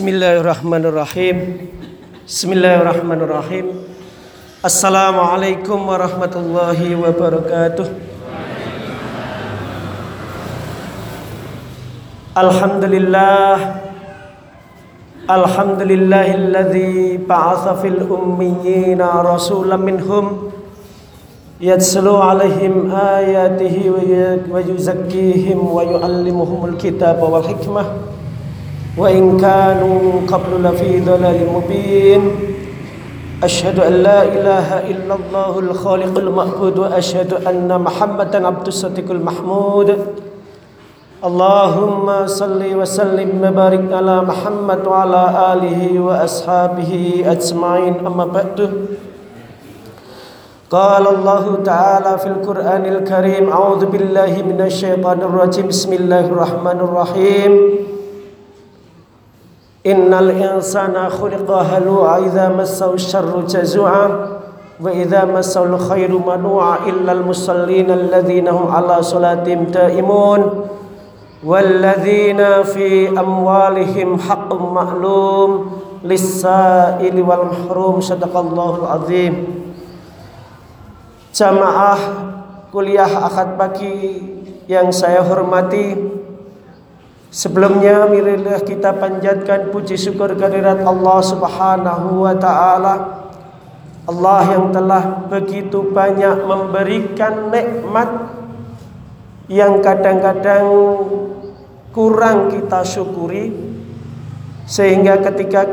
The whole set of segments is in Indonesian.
Bismillahirrahmanirrahim. Bismillahirrahmanirrahim. Assalamualaikum warahmatullahi wabarakatuh. Alhamdulillah Alhamdulillahilladzi ba'atha fil ummiyina rasulan minhum yatslu alaihim ayatihi wa yuzakkihim wa yuallimuhumul kitaba wal hikmah wa in kanu qablu lafi dhalalin mubin أشهد أن لا إله إلا الله الخالق المعبود وأشهد أن محمدا عبد الصديق المحمود. اللهم صل وسلم وبارك على محمد وعلى آله وأصحابه أجمعين. أما بعد قال الله تعالى في القرآن الكريم أعوذ بالله من الشيطان الرجيم. بسم الله الرحمن الرحيم. إن الإنسان خلق هلوعا إذا مسه الشر جزوعا وإذا مسه الخير منوعا إلا المصلين الذين هم على صلاتهم دائمون والذين في أموالهم حق معلوم للسائل والمحروم. صدق الله العظيم. Jamaah kuliah akad pagi yang saya hormati. Sebelumnya marilah kita panjatkan puji syukur kehadirat Allah Subhanahu wa taala. Allah yang telah begitu banyak memberikan nikmat yang kadang-kadang kurang kita syukuri sehingga ketika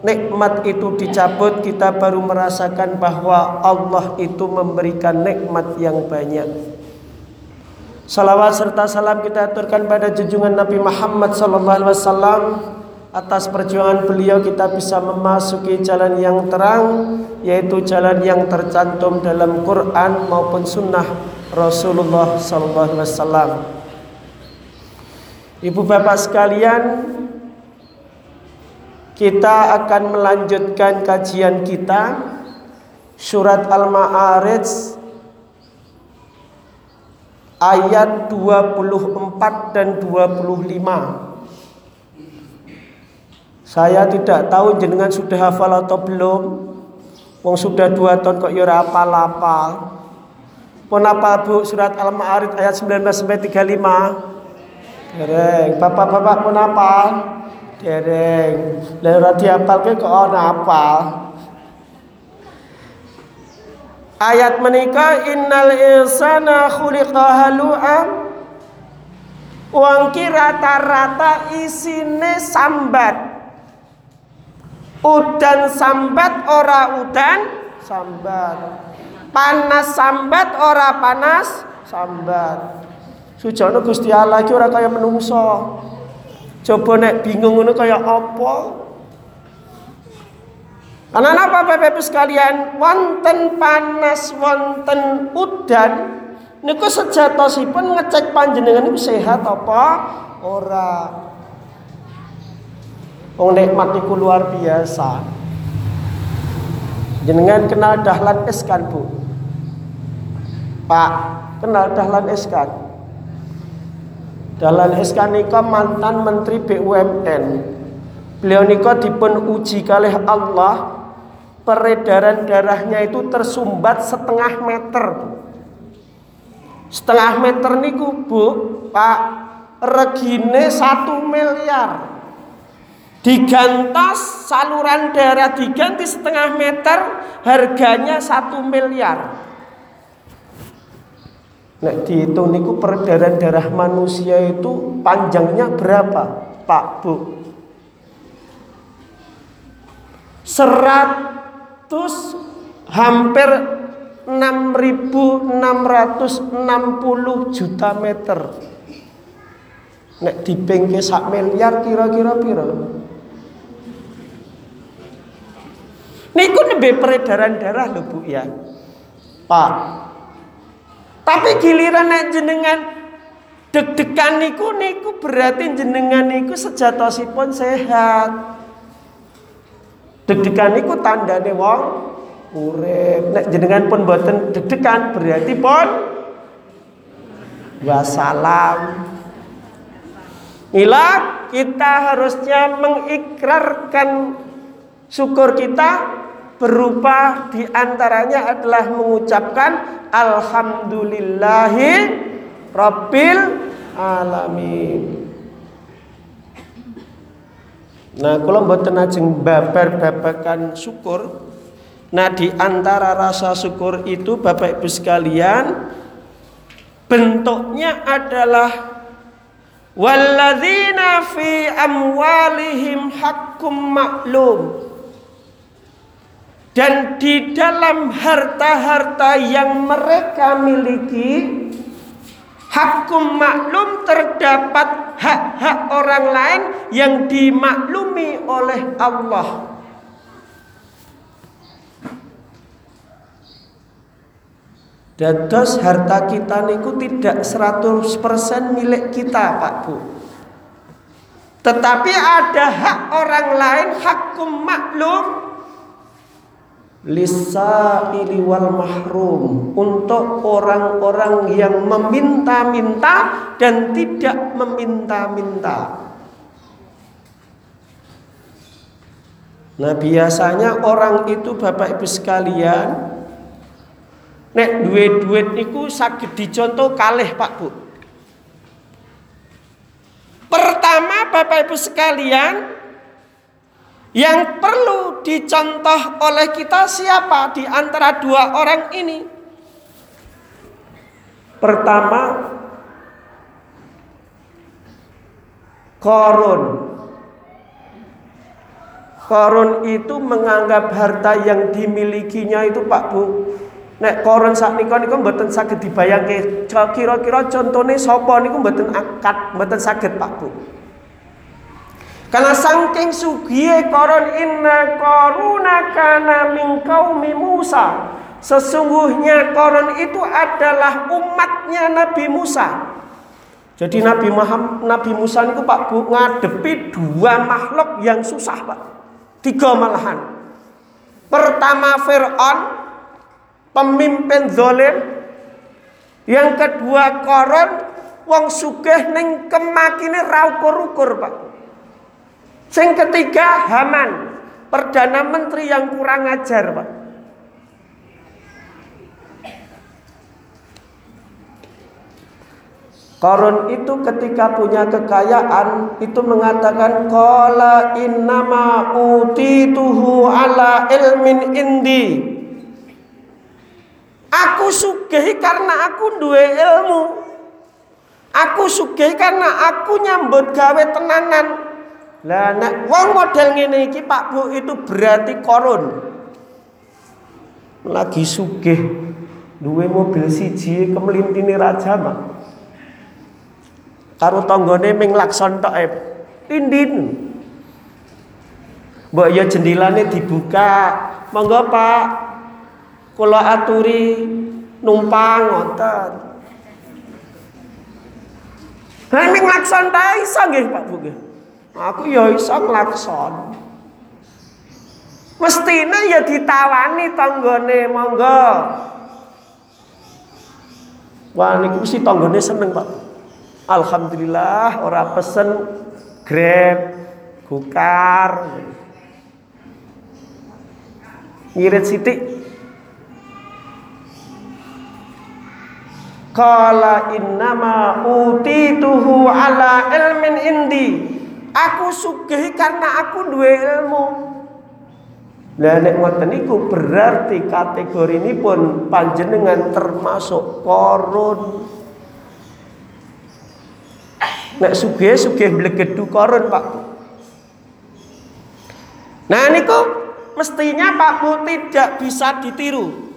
nikmat itu dicabut kita baru merasakan bahwa Allah itu memberikan nikmat yang banyak. Salawat serta salam kita aturkan pada junjungan Nabi Muhammad wasallam atas perjuangan beliau kita bisa memasuki jalan yang terang yaitu jalan yang tercantum dalam Quran maupun sunnah Rasulullah wasallam. Ibu bapak sekalian, kita akan melanjutkan kajian kita surat Al-Ma'arij ayat 24 dan 25. Saya tidak tahu jenengan sudah hafal atau belum. Wong sudah dua tahun kok ya apal-apal. Pun apa Bu surat Al-Ma'arij ayat 19 sampai 35? Dereng. Bapak-bapak pun apa? Dereng. Lah apal ke kok ana apal. Ayat menikah innal insana khuliqa halu'a Wong ki rata-rata isine sambat. Udan sambat ora udan sambat. Panas sambat ora panas sambat. Sujono Gusti Allah ora kaya menungso. Coba nek bingung ngono kaya apa? Karena apa Bapak Ibu sekalian, wonten panas, wonten udan niku sejatosipun ngecek panjenengan niku sehat apa ora. Wong nikmat niku luar biasa. Jenengan kenal Dahlan Eskan, Bu? Pak, kenal Dahlan Eskan? Dahlan Eskan niku mantan Menteri BUMN. Beliau niku dipun uji kalih Allah peredaran darahnya itu tersumbat setengah meter. Setengah meter niku bu, pak, regine satu miliar. Digantos saluran darah diganti setengah meter, harganya satu miliar. Nek dihitung niku peredaran darah manusia itu panjangnya berapa, Pak Bu? Serat hampir 6.660 juta meter. Nek dibengke sak miliar kira-kira pira? Niku nembe peredaran darah lho Bu ya. Pak. Tapi giliran nek jenengan deg-degan niku niku berarti jenengan niku sejatosipun sehat. Deg-degan niku tandane wong urip. Nek jenengan pun boten deg-degan berarti pun wassalam. Ila kita harusnya mengikrarkan syukur kita berupa di antaranya adalah mengucapkan Alhamdulillahi Rabbil Alamin. Nah, kalau mboten ajeng babar babakan syukur, nah di antara rasa syukur itu Bapak Ibu sekalian bentuknya adalah walladzina fi amwalihim hakkum maklum. Dan di dalam harta-harta yang mereka miliki Hakum maklum terdapat hak-hak orang lain yang dimaklumi oleh Allah. Dados harta kita niku tidak 100% milik kita, Pak Bu. Tetapi ada hak orang lain, hakum maklum lisaili wal mahrum untuk orang-orang yang meminta-minta dan tidak meminta-minta. Nah biasanya orang itu Bapak Ibu sekalian nek duit-duit niku sakit dicontoh kalih Pak Bu. Pertama Bapak Ibu sekalian yang perlu dicontoh oleh kita siapa di antara dua orang ini? Pertama, Korun. Korun itu menganggap harta yang dimilikinya itu Pak Bu. Nek korun saat niku niku mboten saged dibayangke. Kira-kira contohnya sapa niku mboten akad, mboten saged Pak Bu. Karena saking sugiye koron inna koruna kana min kaumi Musa. Sesungguhnya koron itu adalah umatnya Nabi Musa. Jadi Nabi Muhammad, Nabi Musa itu Pak Bu ngadepi dua makhluk yang susah Pak. Tiga malahan. Pertama Fir'aun, pemimpin zolim. Yang kedua koron, wong sugih ning kemakine raukur-ukur Pak. Sing ketiga Haman, perdana menteri yang kurang ajar, Pak. Korun itu ketika punya kekayaan itu mengatakan qala innama utituhu ala ilmin indi. Aku sugih karena aku duwe ilmu. Aku sugih karena aku nyambut gawe tenanan. Lah nek wong model ngene iki Pak Bu itu berarti korun. Lagi sugih duwe mobil siji kemlintine raja mak. Karo tanggane ming lakson tok. Tindin. Mbok ya jendelane dibuka. Monggo Pak. Kula aturi numpang ngoten. Lah ming lakson ta Pak Bu. Aku ya iso nglakson. Mestine ya ditawani tanggane monggo. Wah niku si tanggane seneng, Pak. Alhamdulillah ora pesen Grab, Gokar. Ngirit sithik Qala innama utituhu ala ilmin indi Aku sugih karena aku duwe ilmu. Lah nek ngoten niku berarti kategori ini pun panjenengan termasuk korun. Nek sugih sugih blegedu korun, Pak. Nah niku mestinya Pak Bu tidak bisa ditiru.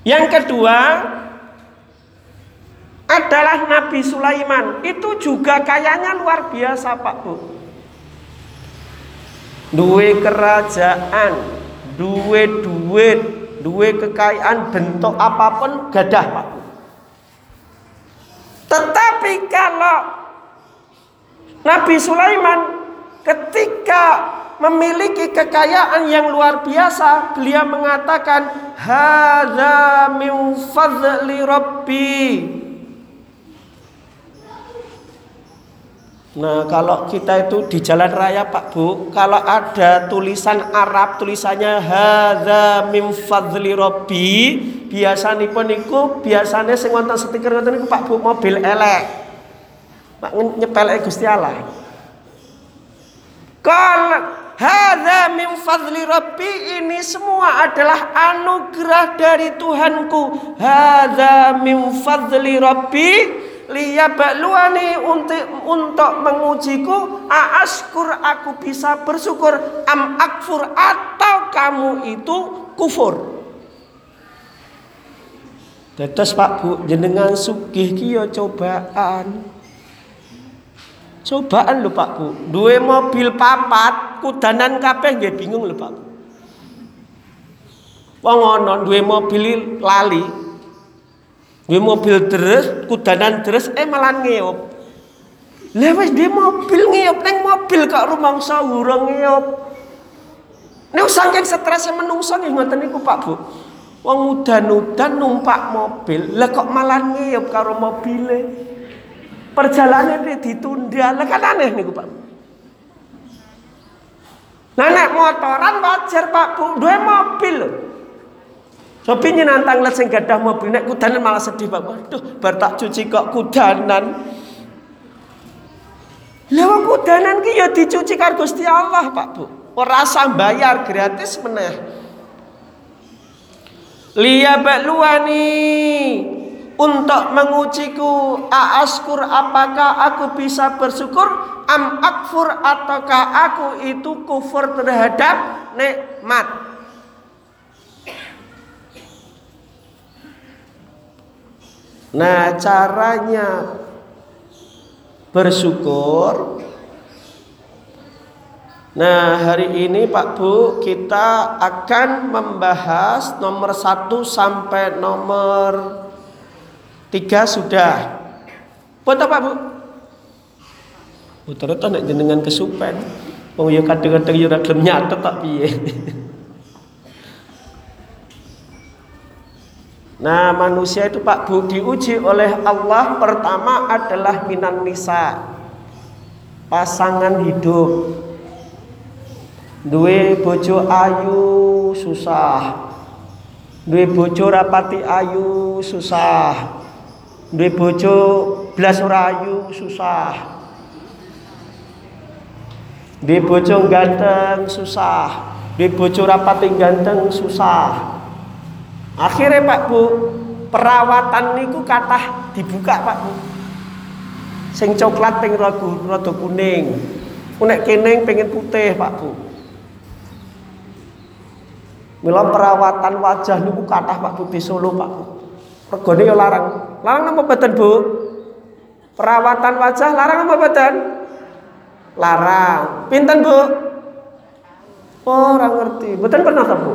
Yang kedua adalah Nabi Sulaiman. Itu juga kayanya luar biasa Pak Bu. Duwe kerajaan, duwe duit, duwe kekayaan bentuk apa pun gadah Pak Bu. Tetapi kalau Nabi Sulaiman ketika memiliki kekayaan yang luar biasa. Beliau mengatakan, "Hadza min fadli rabbi." Nah, kalau kita itu di jalan raya Pak Bu, kalau ada tulisan Arab tulisannya hadza min fadli rabbi, biasanya pun niku biasanya sing wonten stiker ngoten niku Pak Bu mobil elek. Pak nyepelek Gusti Allah. Kalau hadza min fadli rabbi ini semua adalah anugerah dari Tuhanku. Hadza min fadli rabbi liyabluwani untuk untuk mengujiku aaskur aku bisa bersyukur am akfur atau kamu itu kufur Tetes Pak Bu jenengan sugih ki ya cobaan cobaan lho Pak Bu duwe mobil papat kudanan kabeh nggih bingung lho Pak Bu Wong ana duwe mobil lali Duwe mobil terus, kudanan terus, eh malah ngeyop. Lah wis dia mobil ngeyop neng mobil kok rumangsa urung ngeyop. Nek saking stresnya menungso nggih ngoten niku Pak Bu. Wong udan-udan numpak mobil, lah kok malah ngeyop karo mobile. Perjalanan ditunda, lah kan aneh niku Pak. Nah motoran wajar Pak Bu, duwe mobil loh. Sopinya nantang let sing gadah mobil nek kudanan malah sedih Pak. Waduh, bar tak cuci kok kudanan. Lah wong kudanan ki ya dicuci karo Gusti Allah, Pak Bu. Ora bayar gratis meneh. Liya bakluani untuk mengujiku aaskur apakah aku bisa bersyukur am akfur ataukah aku itu kufur terhadap nikmat Nah, caranya bersyukur. Nah, hari ini Pak Bu, kita akan membahas nomor satu sampai nomor tiga sudah. Foto Pak Bu? Putar itu nak jenengan kesupen. Oh ya kadang-kadang ya gelem nyatet tak piye. Nah manusia itu Pak Bu diuji oleh Allah pertama adalah minan nisa Pasangan hidup Duwe bojo ayu susah Duwe bojo rapati ayu susah Duwe bojo belas ora susah Duwe bojo ganteng susah Duwe bojo rapati ganteng susah Akhirnya Pak Bu, perawatan niku kata dibuka Pak Bu. Sing coklat pengen ragu rada kuning. Nek kening pengen putih Pak Bu. Mila perawatan wajah niku kathah Pak Bu di Solo Pak Bu. Regane ya larang. Larang napa mboten Bu? Perawatan wajah larang apa mboten? Larang. Pinten Bu? Oh, orang ngerti. Mboten pernah ta Bu?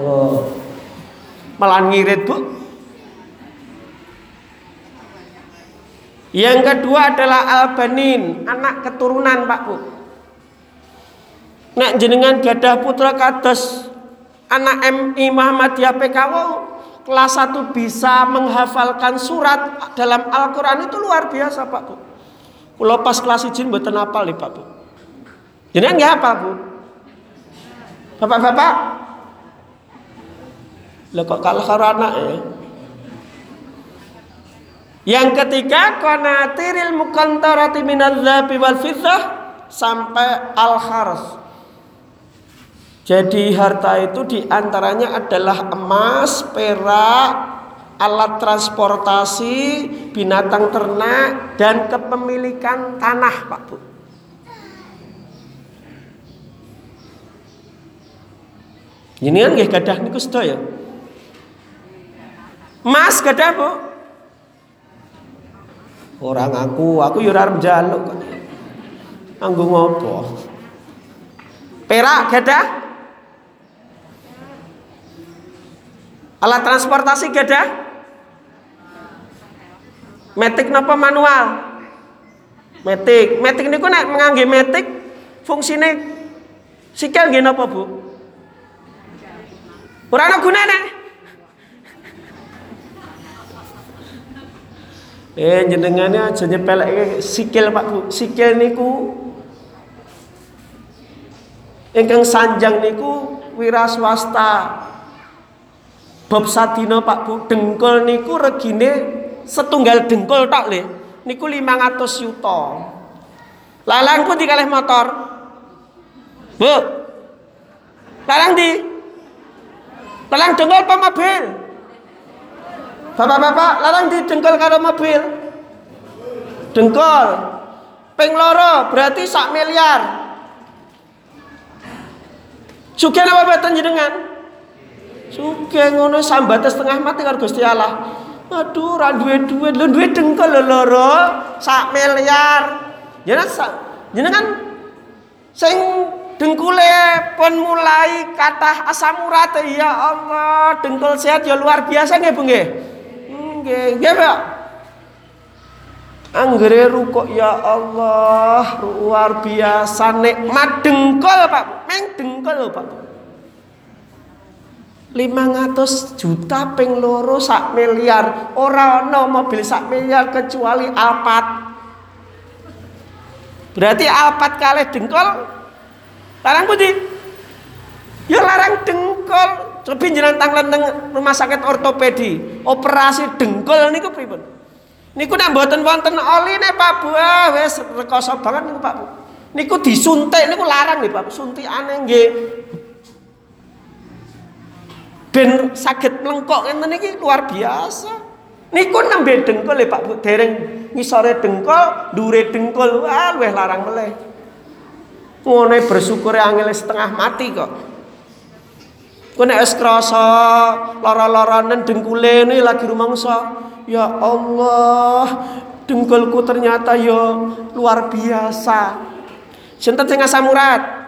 Oh malah ngirit bu yang kedua adalah albanin anak keturunan pak bu Nak jenengan gadah putra kados anak MI Muhammadiyah PKW kelas 1 bisa menghafalkan surat dalam Al-Quran itu luar biasa Pak Bu. Kalau pas kelas izin buatan apa nih Pak Bu. Jenengan nggak apa Bu? Bapak-bapak lo kok kalah karo anak ya? Yang ketiga qanatiril muqantarati minadz-dzahabi wal sampai al-khars. Jadi harta itu di antaranya adalah emas, perak, alat transportasi, binatang ternak, dan kepemilikan tanah, Pak Bu. Ini kan gak gadah niku sedaya. Mas gadah Bu? Orang aku, aku ora njaluk kok. Anggo ngopo? Perak gadah? Alat transportasi gadah? Metik napa manual? Metik. Metik niku nek ngangge metik fungsine Sikil nggih napa, Bu? Ora ana gunane. Eh jenengane aja nyepeleke sikil Pak Bu. Sikil niku ingkang sanjang niku wira swasta. Bab sadina Pak Bu, dengkul niku regine setunggal dengkul tok le. Niku 500 yuta. Lalang pun dikalih motor. Bu. Lalang di. Lalang dengkul apa mobil? Bapak-bapak, lalang di dengkul karo mobil. Dengkul. Ping loro berarti sak miliar. Sugih apa boten jenengan? Sugih ngono sambate setengah mati karo Gusti Allah. Aduh, ora duwe duit, lho duwe dengkul lho loro, sak miliar. Jenengan sak jenengan sing dengkule pun mulai kata asam urat ya Allah, dengkul sehat ya luar biasa nggih Bu nggih. Nggih, nggih Pak. Anggere rukuk ya Allah, luar biasa nikmat dengkul Pak. Meng dengkul Pak. 500 juta ping loro sak miliar. Ora ana mobil sak miliar kecuali Alphard. Berarti Alphard kalih dengkol. Larang putih ya larang dengkol. Coba jenengan tanglen teng rumah sakit ortopedi. Operasi dengkol niku pripun? Niku nek mboten wonten oline Pak Bu. Ah, wis rekoso banget niku Pak Bu. Niku disuntik niku larang nggih Pak suntikane nggih ben sakit melengkok ngeten iki luar biasa. Niku nembe dengkul ya Pak Bu, dereng ngisore dengkul, dure dengkul, wah luwih larang meleh. Ngono bersyukur angel setengah mati kok. Ku nek wis krasa lara-laranen dengkule ini lagi rumangsa, ya Allah, dengkulku ternyata ya luar biasa. Sinten sing asam urat?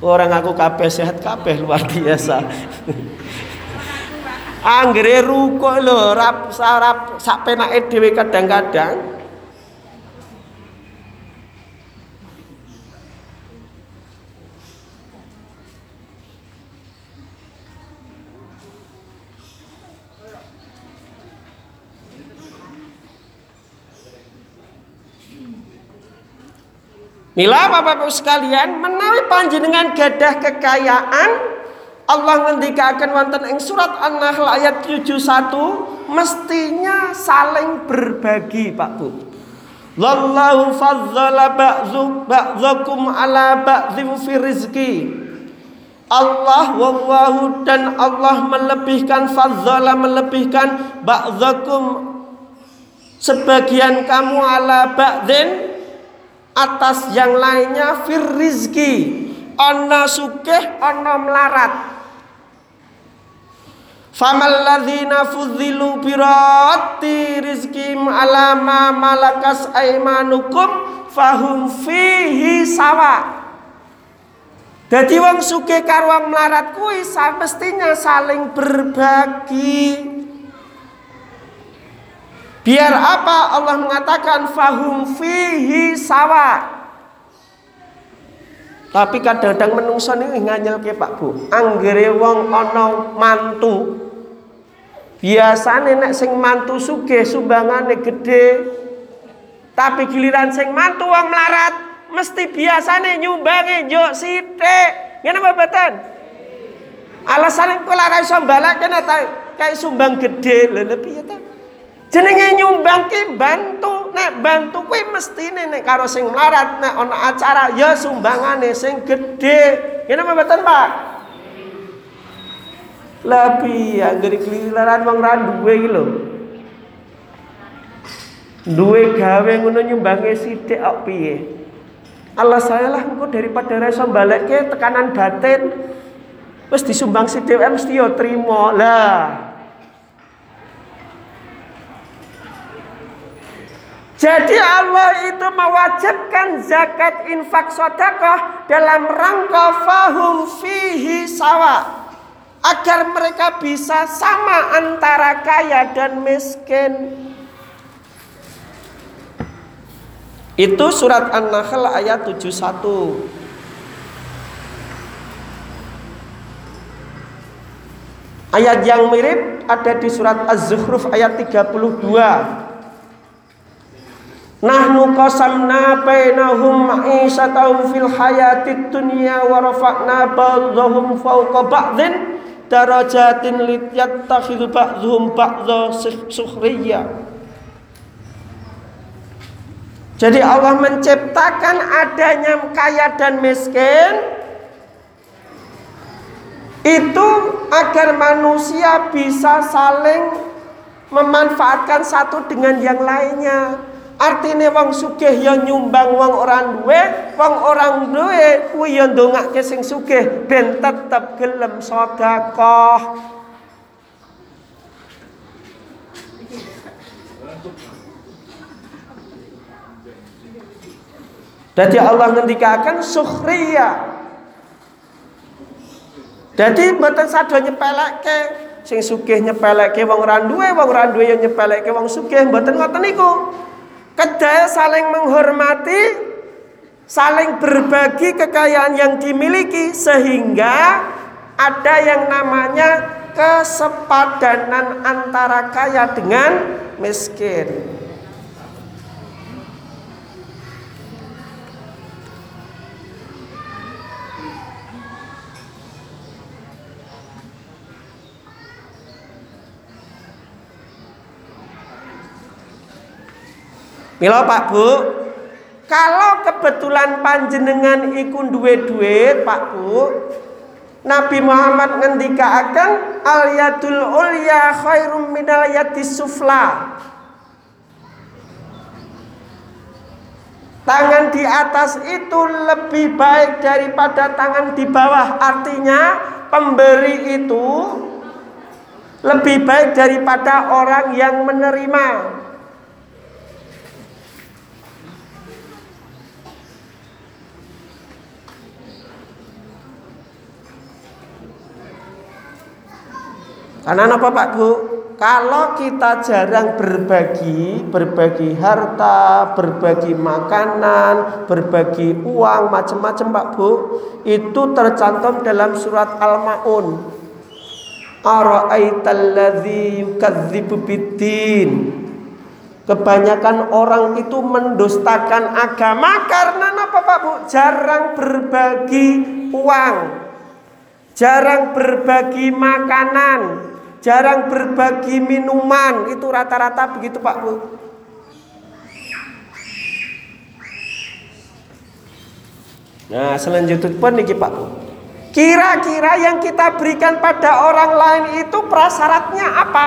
Orang aku kabeh sehat kabeh luar biasa. Anggere ruko lho rap sarap sak penake dhewe kadang-kadang. Mila Bapak-Bapak sekalian, menawi panjenengan gadah kekayaan, Allah ngendikaken wonten ing surat An-Nahl ayat 71 mestinya saling berbagi, Pak Bu. Wallahu fadzala ba'dzu ba'dzakum ala ba'dzin fi rizqi. Allah wallahu dan Allah melebihkan fadzala melebihkan ba'dzakum sebagian kamu ala ba'dzin atas yang lainnya fir rizki. Ana sukeh ana melarat. Famal ladzina fudzilu birati rizkim ala ma malakas aimanukum fahum fihi sawa. Jadi wong suke karo wong melarat kuwi mestinya saling berbagi. Biar apa Allah mengatakan fahum fihi sawa. Tapi kadang-kadang menungso ini nganyel ke Pak Bu. Anggere wong ana mantu. Biasane nek sing mantu sugih sumbangane gede. Tapi giliran sing mantu wong melarat mesti biasane nyumbange yo sithik. Ngene apa mboten? Alasane kok lara iso mbalake kayak sumbang gede. Lha piye ta? Jenenge nyumbang ki bantu, nek bantu kuwi mestine nek karo sing melarat nek ana acara ya sumbangane sing gedhe. Ngene apa mboten, Pak? Lah piye anggere keliraran wong ra duwe iki lho. Duwe gawe ngono nyumbange sithik kok piye? Allah saya lah engko daripada reso balekke tekanan batin wis disumbang sithik mesti yo trimo. Lah Jadi Allah itu mewajibkan zakat infak sodakoh dalam rangka fahum fihi sawa. Agar mereka bisa sama antara kaya dan miskin. Itu surat An-Nahl ayat 71. Ayat yang mirip ada di surat Az-Zukhruf ayat 32. Nahnu qasamna bainahum ma'isyatahum fil hayatid dunya wa rafa'na ba'dhum fawqa ba'dhin darajatin liyattakhidhu ba'dhum ba'dha sukhriya. Jadi Allah menciptakan adanya kaya dan miskin itu agar manusia bisa saling memanfaatkan satu dengan yang lainnya. Artinya wong sugih ya nyumbang wong orang duwe, wong orang duwe kuwi ya ndongake sing sugih ben tetep gelem sedekah. Jadi Allah ngendikakan sukhriya jadi mboten sadho nyepelekke sing sugih nyepelekke wong ora duwe, wong ora duwe ya nyepelekke wong sugih, mboten ngoten niku. Kedai saling menghormati, saling berbagi kekayaan yang dimiliki sehingga ada yang namanya kesepadanan antara kaya dengan miskin. Mila Pak Bu, kalau kebetulan panjenengan iku duwe duit Pak Bu, Nabi Muhammad ngendika akan al yadul ulya khairum minal yadis sufla. Tangan di atas itu lebih baik daripada tangan di bawah. Artinya pemberi itu lebih baik daripada orang yang menerima. Karena apa Pak Bu? Kalau kita jarang berbagi, berbagi harta, berbagi makanan, berbagi uang, macam-macam Pak Bu, itu tercantum dalam surat Al-Maun. Kebanyakan orang itu mendustakan agama karena apa Pak Bu? Jarang berbagi uang. Jarang berbagi makanan, jarang berbagi minuman. Itu rata-rata begitu Pak Bu. Nah selanjutnya pun nih Pak Bu. Kira-kira yang kita berikan pada orang lain itu prasyaratnya apa?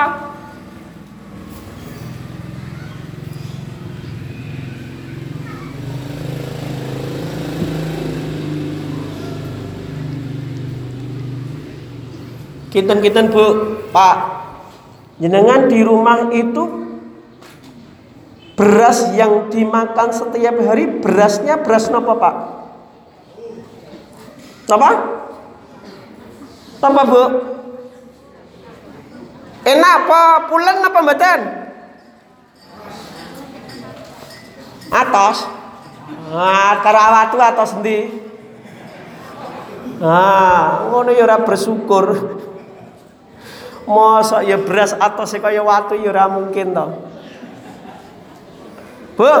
Kinten-kinten Bu, Pak. Jenengan di rumah itu beras yang dimakan setiap hari berasnya beras apa Pak? Apa? Apa Bu? Enak apa? Pulen apa mboten? Atos. Ah, karawatu endi? Ah, ngono ya ora bersyukur. Masa ya beras atau sih kaya watu ya ora mungkin toh. Bu,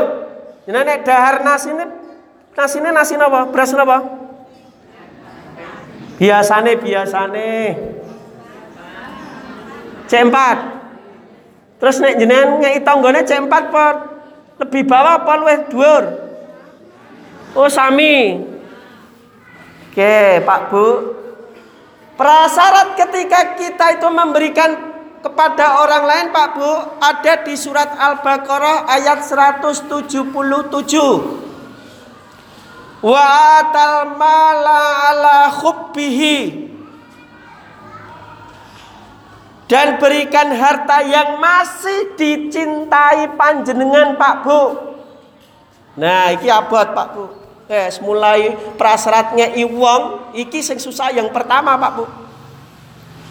jenenge dahar nasi ini nasi ini nasi napa? Beras napa? Biasane biasane C4. Terus nek jenengan ngeki tanggane C4 apa lebih bawah apa luwih dhuwur? Oh sami. Oke, Pak Bu, Prasyarat ketika kita itu memberikan kepada orang lain Pak Bu ada di surat Al-Baqarah ayat 177. Wa atal mala ala khubbihi dan berikan harta yang masih dicintai panjenengan Pak Bu. Nah, iki abot Pak Bu. Eh, mulai prasyaratnya iwong iki sing susah yang pertama Pak Bu.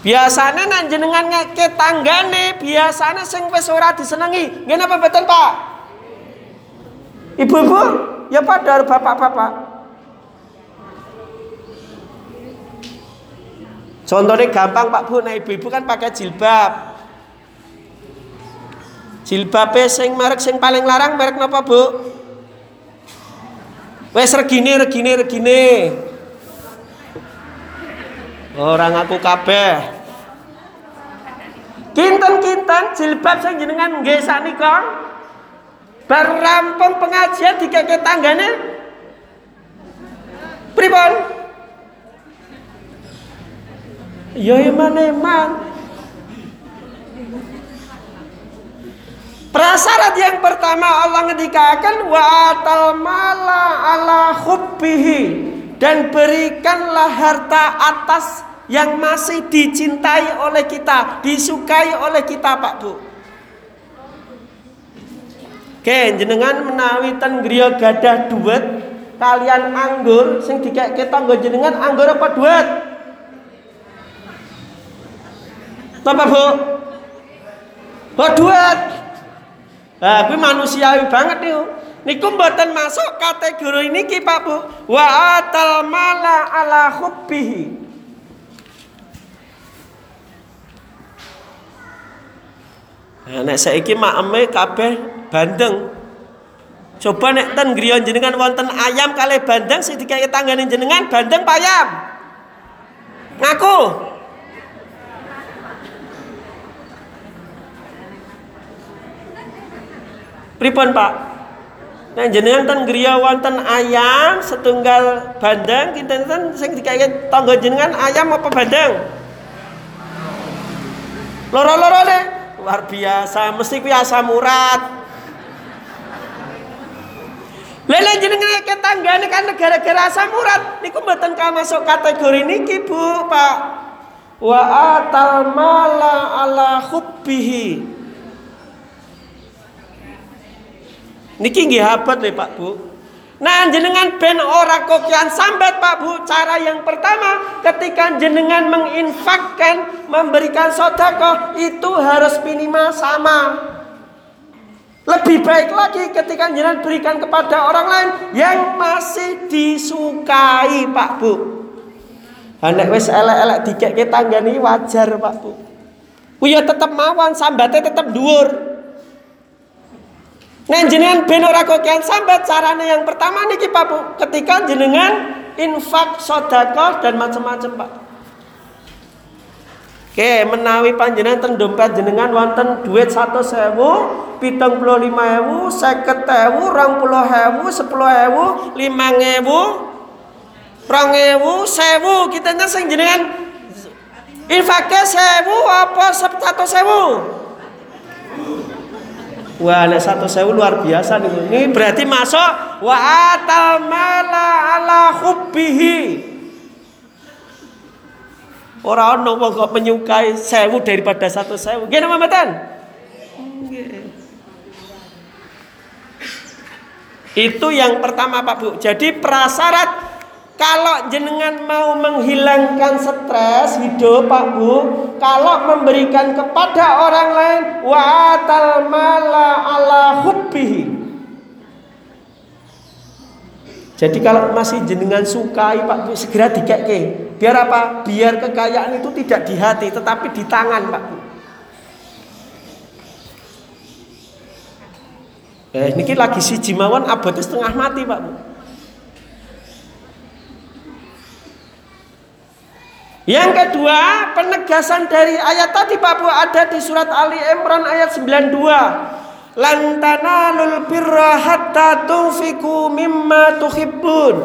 Biasanya nan jenengan ngeke tanggane, biasanya sing wis ora disenengi. Ngene apa betul Pak? Ibu-ibu, ya pada bapak-bapak. Contohnya gampang Pak Bu, nah ibu-ibu kan pakai jilbab. Jilbab sing merek sing paling larang merek napa Bu? Wes regine regine regine. Orang aku kabeh. Kinten-kinten jilbab sing jenengan nggih sanika bar rampung pengajian dikeke tanggane pripun? Ya eman-eman. Prasarat yang pertama Allah ngedikakan wa atal mala ala hubbihi dan berikanlah harta atas yang masih dicintai oleh kita, disukai oleh kita, Pak Bu. Oke, jenengan menawi ten griya gadah duit kalian anggur sing dikek tangga jenengan anggur apa duit? Apa Bu? Oh, duit. Nah, kuwi manusiawi banget nih. Niku mboten masuk kategori ini Pak Bu. Wa atal mala ala hubbihi. Nah, nek saiki makeme kabeh bandeng. Coba nek ten griya jenengan wonten ayam kali bandeng sing dikai tanggane jenengan bandeng payam. Ngaku. Pripun Pak? Nah jenengan ten griya wonten ayam setunggal bandeng kinten sing dikaya tangga jenengan ayam apa bandeng? Loro-loro deh. Luar biasa, mesti kuwi asam urat. Lele jenengan tanggane kan gara-gara asam urat niku mboten masuk kategori niki Bu, Pak. Wa atal mala ala hubbihi. Niki nggih habat lho Pak Bu. Nah jenengan ben ora kokian sambat Pak Bu. Cara yang pertama ketika jenengan menginfakkan Memberikan sodako Itu harus minimal sama. Lebih baik lagi ketika jenengan berikan kepada orang lain Yang masih disukai Pak Bu. Anak wis elek-elek dikek tanggani wajar Pak Bu. Uya tetap mawon sambatnya tetap dhuwur Nah jenengan ben ora kokian sambat carane yang pertama niki Pak Bu, ketika jenengan infak sodako dan macam-macam Pak. Oke, menawi panjenengan ten dompet jenengan wonten duit satu sewu, pitung puluh lima ewu, seket ewu, rong puluh ewu, sepuluh ewu, lima ewu, rong ewu, sewu, kita sing jenengan infaknya sewu apa satu sewu? Wah, nek satu sewu luar biasa nih. Ini berarti masuk wa atal mala ala hubbihi. Orang ono wong kok menyukai sewu daripada satu sewu. Gimana mamatan? Itu yang pertama Pak Bu. Jadi prasyarat kalau jenengan mau menghilangkan stres hidup Pak Bu, kalau memberikan kepada orang lain wa mala ala hubbihi. Jadi kalau masih jenengan sukai Pak Bu segera dikeke. Biar apa? Biar kekayaan itu tidak di hati tetapi di tangan Pak Bu. Eh, ini lagi si Jimawan abadnya setengah mati Pak Bu. Yang kedua, penegasan dari ayat tadi Pak Bu ada di surat Ali Imran ayat 92. Lantana lul birra hatta tunfiku mimma tuhibbun.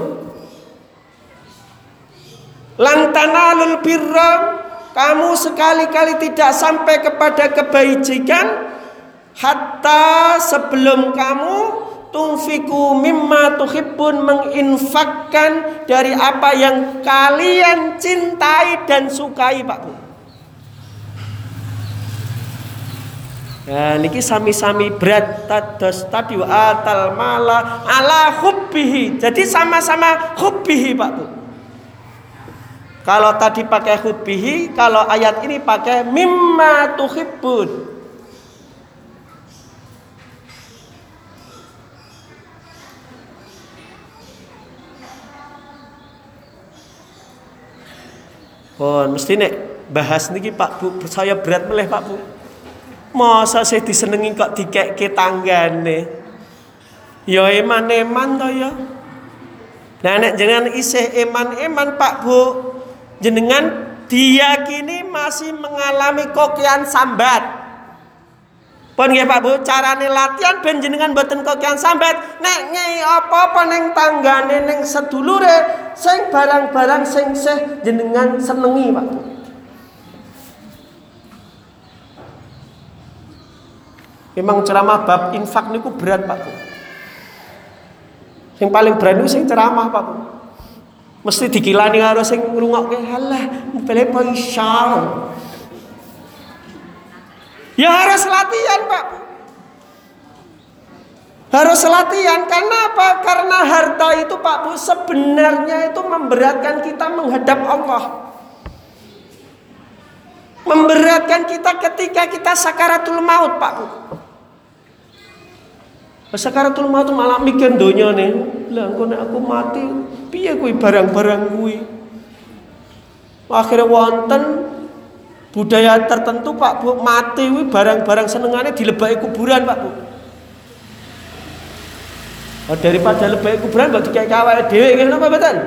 Lantana lul birra kamu sekali-kali tidak sampai kepada kebajikan hatta sebelum kamu tunfiku mimma tuhibbun menginfakkan dari apa yang kalian cintai dan sukai Pak Bu. Nah, niki sami-sami berat tados tadi atal mala ala hubbihi. Jadi sama-sama hubbihi Pak Bu. Kalau tadi pakai hubbihi, kalau ayat ini pakai mimma tuhibbun. Pun mesti nek bahas niki Pak Bu, saya berat meleh Pak Bu. Masa saya disenengi kok dikekke tanggane. Ya eman-eman to ya. Nah nek jenengan isih eman-eman Pak Bu, jenengan diyakini masih mengalami kokian sambat. Pun nggih Pak Bu, carane latihan ben jenengan mboten kokian sambat. Nek nyai apa-apa ning tanggane ning sedulure sing barang-barang sing seh jenengan senengi Pak Bu. Memang ceramah bab infak niku berat Pak Bu. Yang paling berat niku sing ceramah Pak Bu. Mesti dikilani karo sing ngrungokke halah bele insyaallah. Ya harus latihan Pak. Harus latihan karena apa? Karena harta itu Pak Bu sebenarnya itu memberatkan kita menghadap Allah. Memberatkan kita ketika kita sakaratul maut Pak Bu. Sakaratul maut malah mikir donya nih. Lah aku mati piye kuwi barang-barang kuwi? Akhirnya wonten budaya tertentu Pak Bu mati wi barang-barang senengane dilebaki kuburan Pak Bu. Oh, daripada lebay kuburan mbok dikai awake dhewe nggih napa mboten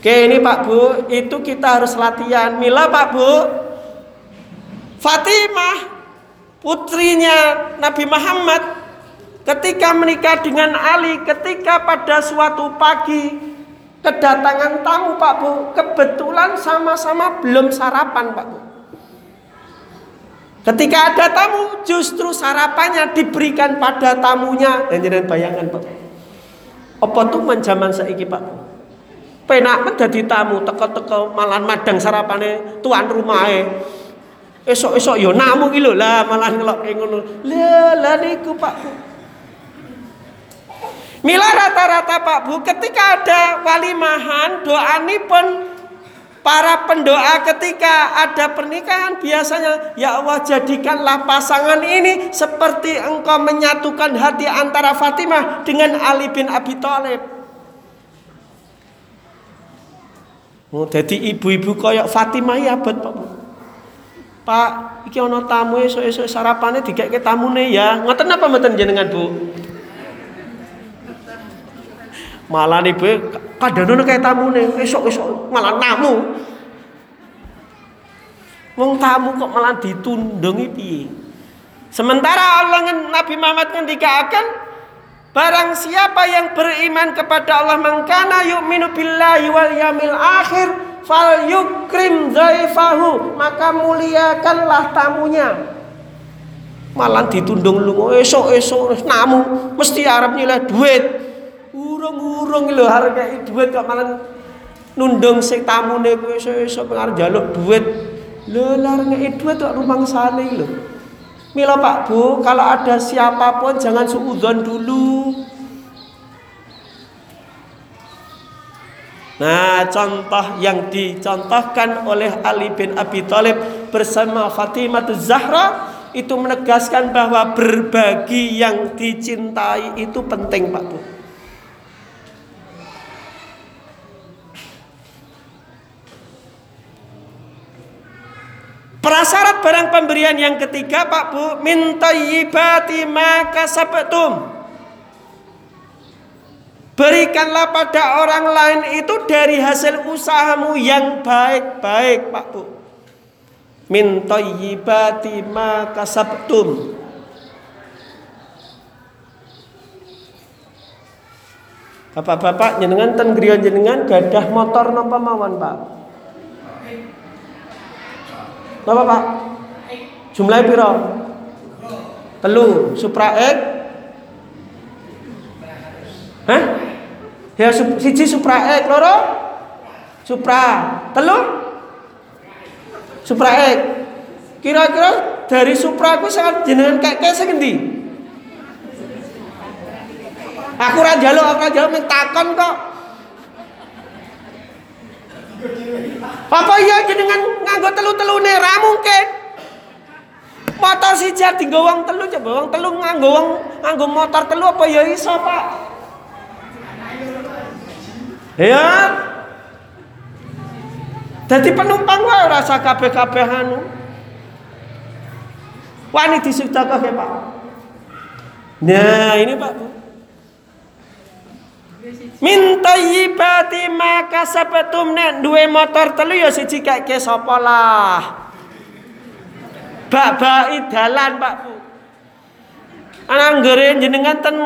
Oke ini Pak Bu itu kita harus latihan. Mila Pak Bu. Fatimah putrinya Nabi Muhammad ketika menikah dengan Ali ketika pada suatu pagi kedatangan tamu Pak Bu kebetulan sama-sama belum sarapan Pak Bu. Ketika ada tamu justru sarapannya diberikan pada tamunya. Dan jangan bayangan Pak. Apa tuh menjaman saiki Pak Bu? Penak menjadi tamu teko-teko malah madang sarapannya tuan rumahnya esok-esok yo namu gitu lah malah ngelok ngono. Lah lah niku Pak Bu Mila rata-rata Pak Bu ketika ada walimahan pun para pendoa ketika ada pernikahan biasanya ya Allah jadikanlah pasangan ini seperti engkau menyatukan hati antara Fatimah dengan Ali bin Abi Thalib. Oh, jadi ibu-ibu koyok Fatimah ya bet Pak. Pak, iki ana tamu esuk-esuk sarapane tamu tamune ya. Ngoten apa mboten jenengan, Bu? Malah nih be kadang kayak tamu nih esok esok malah namu. Wong tamu kok malah ditundungi piye? Sementara Allah Nabi Muhammad akan barang siapa yang beriman kepada Allah mengkana minu billahi wal yamil akhir fal yukrim zaifahu maka muliakanlah tamunya malah ditundung lu esok esok namu mesti Arab nilai duit urung-urung lho harga duit kok malah nundung sing tamune kowe iso-iso pengar jaluk duit. Lho larang duit kok rumangsane lho. Mila Pak Bu, kalau ada siapa pun jangan suudzon dulu. Nah, contoh yang dicontohkan oleh Ali bin Abi Thalib bersama Fatimah Zahra itu menegaskan bahwa berbagi yang dicintai itu penting Pak Bu. Prasyarat barang pemberian yang ketiga Pak Bu minta yibati maka sabtum. Berikanlah pada orang lain itu dari hasil usahamu yang baik-baik Pak Bu. Minta yibati maka sabtum. Bapak-bapak jenengan ten jenengan gadah motor napa mawon Pak? Napa Pak? Jumlahnya piro? Telu, Supra X. Hah? Ya siji Supra X, loro? Supra. Telu? X. Kira-kira dari Supra aku sangat jenengan kayak sing Aku ra njaluk, aku ra njaluk takon kok. Apa iya jenengan nganggo telu-telune ra mungkin. Motor si jadi wong telu coba wong telu nganggo wong nganggo motor telu apa ya iso, Pak? Ya, Jadi penumpang wae rasa kabeh-kabeh anu. Wani disudakake, Pak. Nah, ini Pak. Min tayyibati ma kasabatum nek duwe motor telu ya siji keke sapa lah. Bak-baki dalan Pak Bu. Ana jenengan ten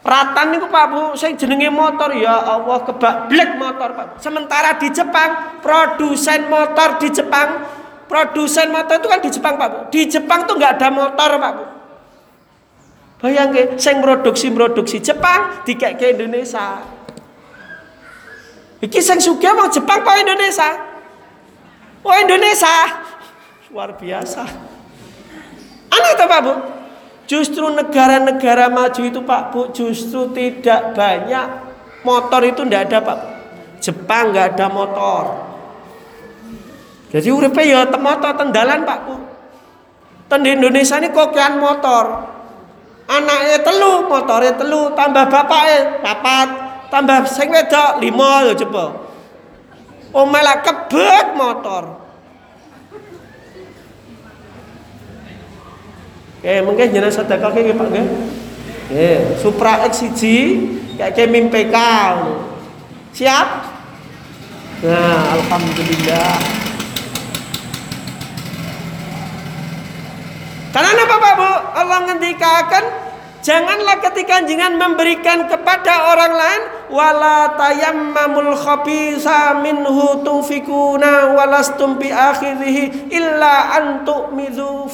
Ratan niku Pak Bu, sing jenenge motor ya Allah kebak blek motor Pak. Sementara di Jepang, produsen motor di Jepang, produsen motor itu kan di Jepang Pak Bu. Di Jepang tuh nggak ada motor Pak Bu. Bayangke sing produksi-produksi Jepang dikek ke Indonesia. Iki sing sugih mau Jepang apa Indonesia? Oh Indonesia. Luar biasa. Aneh tuh Pak Bu. Justru negara-negara maju itu Pak Bu justru tidak banyak motor itu tidak ada Pak. Jepang nggak ada motor. Jadi uripe ya motor tendalan Pak Bu. Ten di Indonesia ini kokian motor. Anaknya telu, motornya telu, tambah bapaknya papat, tambah sing wedok lima lho coba. Oh malah kebet motor. Eh mungkin jenengan sedekah iki Pak nggih. Supra X siji kayak ke PK. Siap? Nah, alhamdulillah. Karena apa Pak Bu? Allah ngendikakan Janganlah ketika jenengan memberikan kepada orang lain wala tayammamul khabisa minhu tunfikuna walastum bi akhirih illa an tu'midhu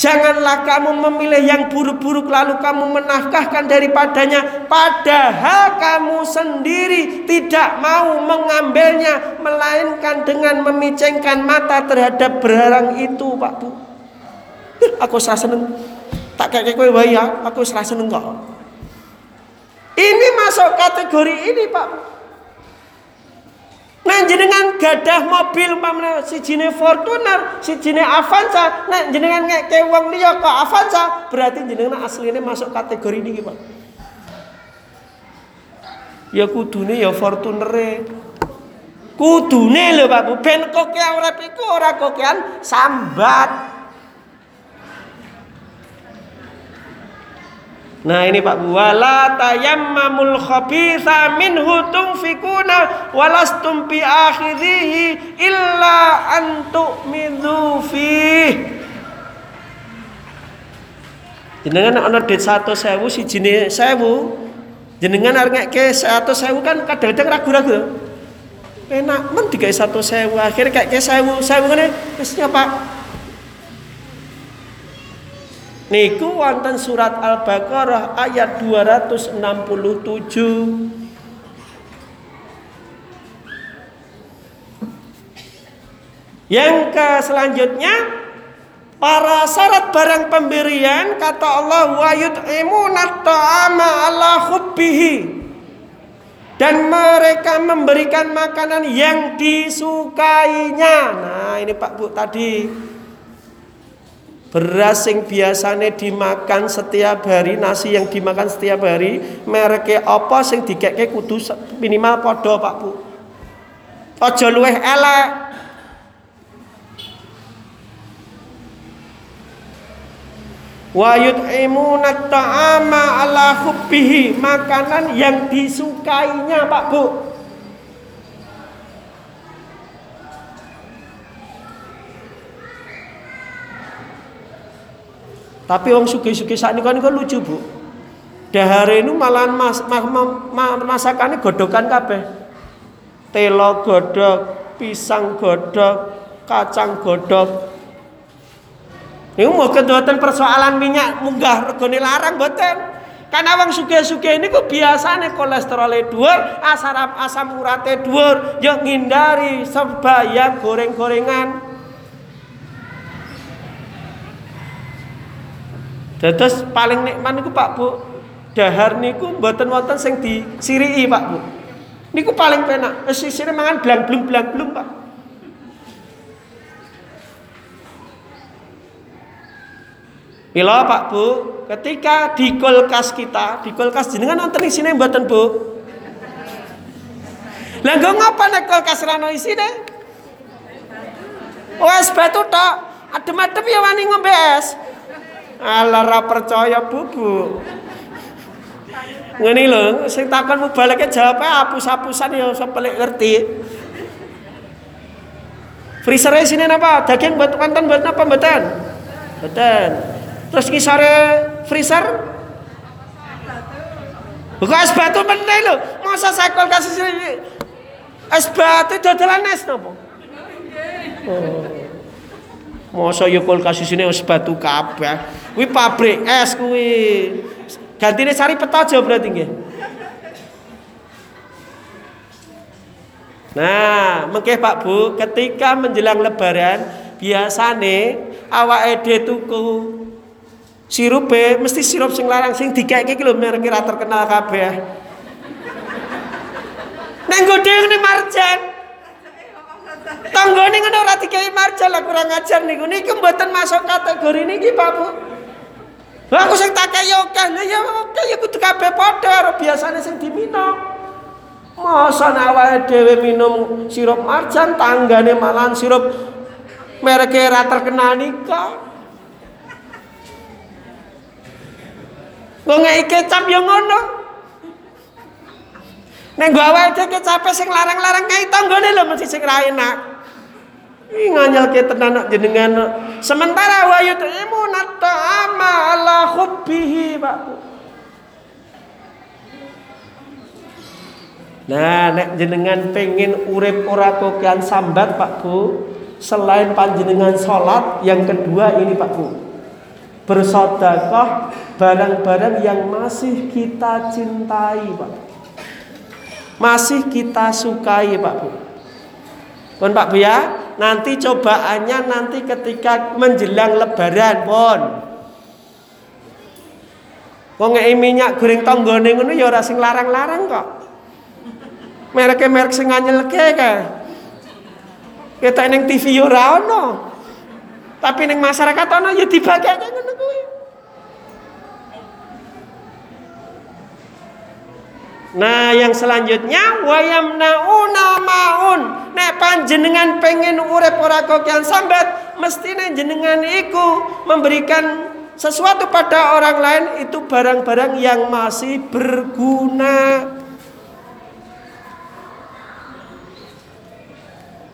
Janganlah kamu memilih yang buruk-buruk lalu kamu menafkahkan daripadanya padahal kamu sendiri tidak mau mengambilnya melainkan dengan memicengkan mata terhadap barang itu Pak Bu. Aku serasa seneng. Tak kayak kowe wae ya, aku serasa seneng kok. Ini masuk kategori ini Pak. Nah jenengan gadah mobil si jine Fortuner, si jine Avanza, nah jenengan ngeke wong liya kok Avanza, berarti jenengan aslinya masuk kategori ini Pak. Ya kudune ya Fortuner Kudune lho Pak Bu, ben kokean urip iku ora kokean sambat. Nah ini Pak wala tayammamul khabitha minhu tunfikuna walastum bi akhirihi illa an tu'midhu fih. Jenengan ana det 100.000 sijine 1000. Jenengan arep ngeke 100.000 kan kadang-kadang ragu-ragu. Enak men digawe 100.000 akhirnya kayak 1000 1000 ngene wis Pak Niku wonten surat Al-Baqarah ayat 267. Yang ke selanjutnya para syarat barang pemberian kata Allah wa ta'ama ala hubbihi dan mereka memberikan makanan yang disukainya. Nah, ini Pak Bu tadi Beras yang biasanya dimakan setiap hari, nasi yang dimakan setiap hari, mereknya apa sing dikeke kudu minimal podo Pak Bu. Aja luweh elek. Wa yut'imuna ta'ama ala hubbihi, makanan yang disukainya Pak Bu. Tapi wong sugi-sugi saat ini kan lucu bu. Dahare ini malah mas, mas, mas, masakannya godokan kabeh. Telo godok, pisang godok, kacang godok. Ini mau keduatan persoalan minyak munggah regone larang boten. Karena wong suge-suge ini kok biasanya kolesterolnya dhuwur, asam asam uratnya dhuwur, yo ngindari sebaya goreng-gorengan. Dados paling nikmat niku Pak Bu. Dahar niku mboten wonten sing disiriki Pak Bu. Niku paling penak. Sisire mangan blang-blung blang-blung Pak. Mila Pak Bu, ketika di kulkas kita, di kulkas jenengan nonton isine mboten Bu? Lah nggo ngapa nek kulkas ra ono isine? Wes batu tok. Adem-adem ya wani ngombe es. Alah ra percaya bubuk. Ngene lho, sing takon mubaleke jawabe apus-apusan ya sepelik ngerti. Freezer sini apa? Daging buat konten buat apa mboten? Mboten. Terus ngisore freezer? Bukan es batu meneh lho. Masa sekol kasih sini es batu dodolan es napa? Oh. Masa ya kulkas sini es batu kabeh. Kuwi pabrik es kuwi. Gantine sari petojo berarti nggih. Nah, mengke Pak Bu, ketika menjelang lebaran biasane awake dhewe tuku sirupe mesti sirup sing larang sing dikeke iki lho merek terkenal kabeh. Neng gede ngene marjan. Tanggane ngono ora dikei marjan lah kurang ajar niku. Niki mboten masuk kategori niki Pak Bu. Aku sing tak kaya akeh, ya akeh ya kudu kabeh padha karo biasane sing diminum. Masa awake dhewe minum sirup marjan tanggane malahan sirup merek ra terkenal nika. Wong kecap ya ngono. Nek gua awake dhewe kecape sing larang-larang kae tanggane lho mesti sing enak. Ih nganyelke tenan jenengan. Sementara wa yut'imuna ta'ama ala hubbihi, Pak. Nah, nek jenengan pengen urip ora kokian sambat, Pak Bu, selain panjenengan sholat, yang kedua ini Pak Bu. Bersedekah barang-barang yang masih kita cintai, Pak. Masih kita sukai, Pak Bu. Pun Pak Bu ya, nanti cobaannya nanti ketika menjelang lebaran, pun. Wong minyak goreng tonggone ngono ya ora sing larang-larang kok. Merek merek sing anyelke kae. Kita ning TV yo ora ono. Tapi ning masyarakat ono ya dibagake ngono kuwi. Nah, yang selanjutnya wayamnauna maun. Nek panjenengan pengen urip ora kokian sambat, mestine jenengan iku memberikan sesuatu pada orang lain itu barang-barang yang masih berguna.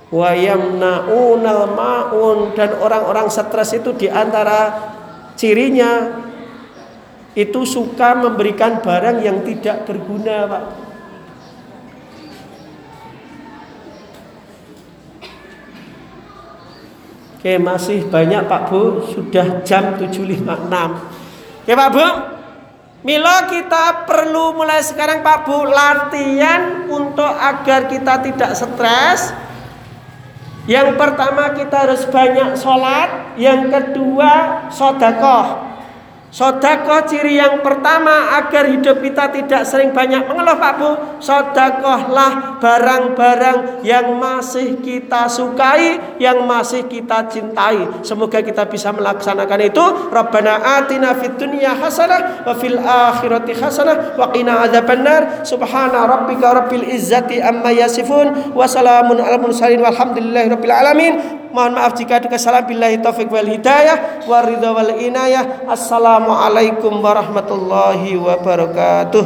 Wayamnaunal maun dan orang-orang stres itu di antara cirinya itu suka memberikan barang yang tidak berguna, Pak. Oke, masih banyak Pak Bu, sudah jam 7.56. Oke Pak Bu, Milo kita perlu mulai sekarang Pak Bu latihan untuk agar kita tidak stres. Yang pertama kita harus banyak sholat, yang kedua sodakoh. Sodakoh ciri yang pertama agar hidup kita tidak sering banyak mengeluh Pak Bu. Sodakohlah barang-barang yang masih kita sukai Yang masih kita cintai. Semoga kita bisa melaksanakan itu. Rabbana atina fid dunya hasanah Wa fil akhirati hasanah Wa qina adzabannar. Subhana rabbika rabbil izzati amma yasifun Wa salamun ala mursalin Walhamdulillahi rabbil alamin Mohon maaf jika ada kesalahan billahi taufik wal hidayah wa ridha wal inayah. Assalamualaikum warahmatullahi wabarakatuh.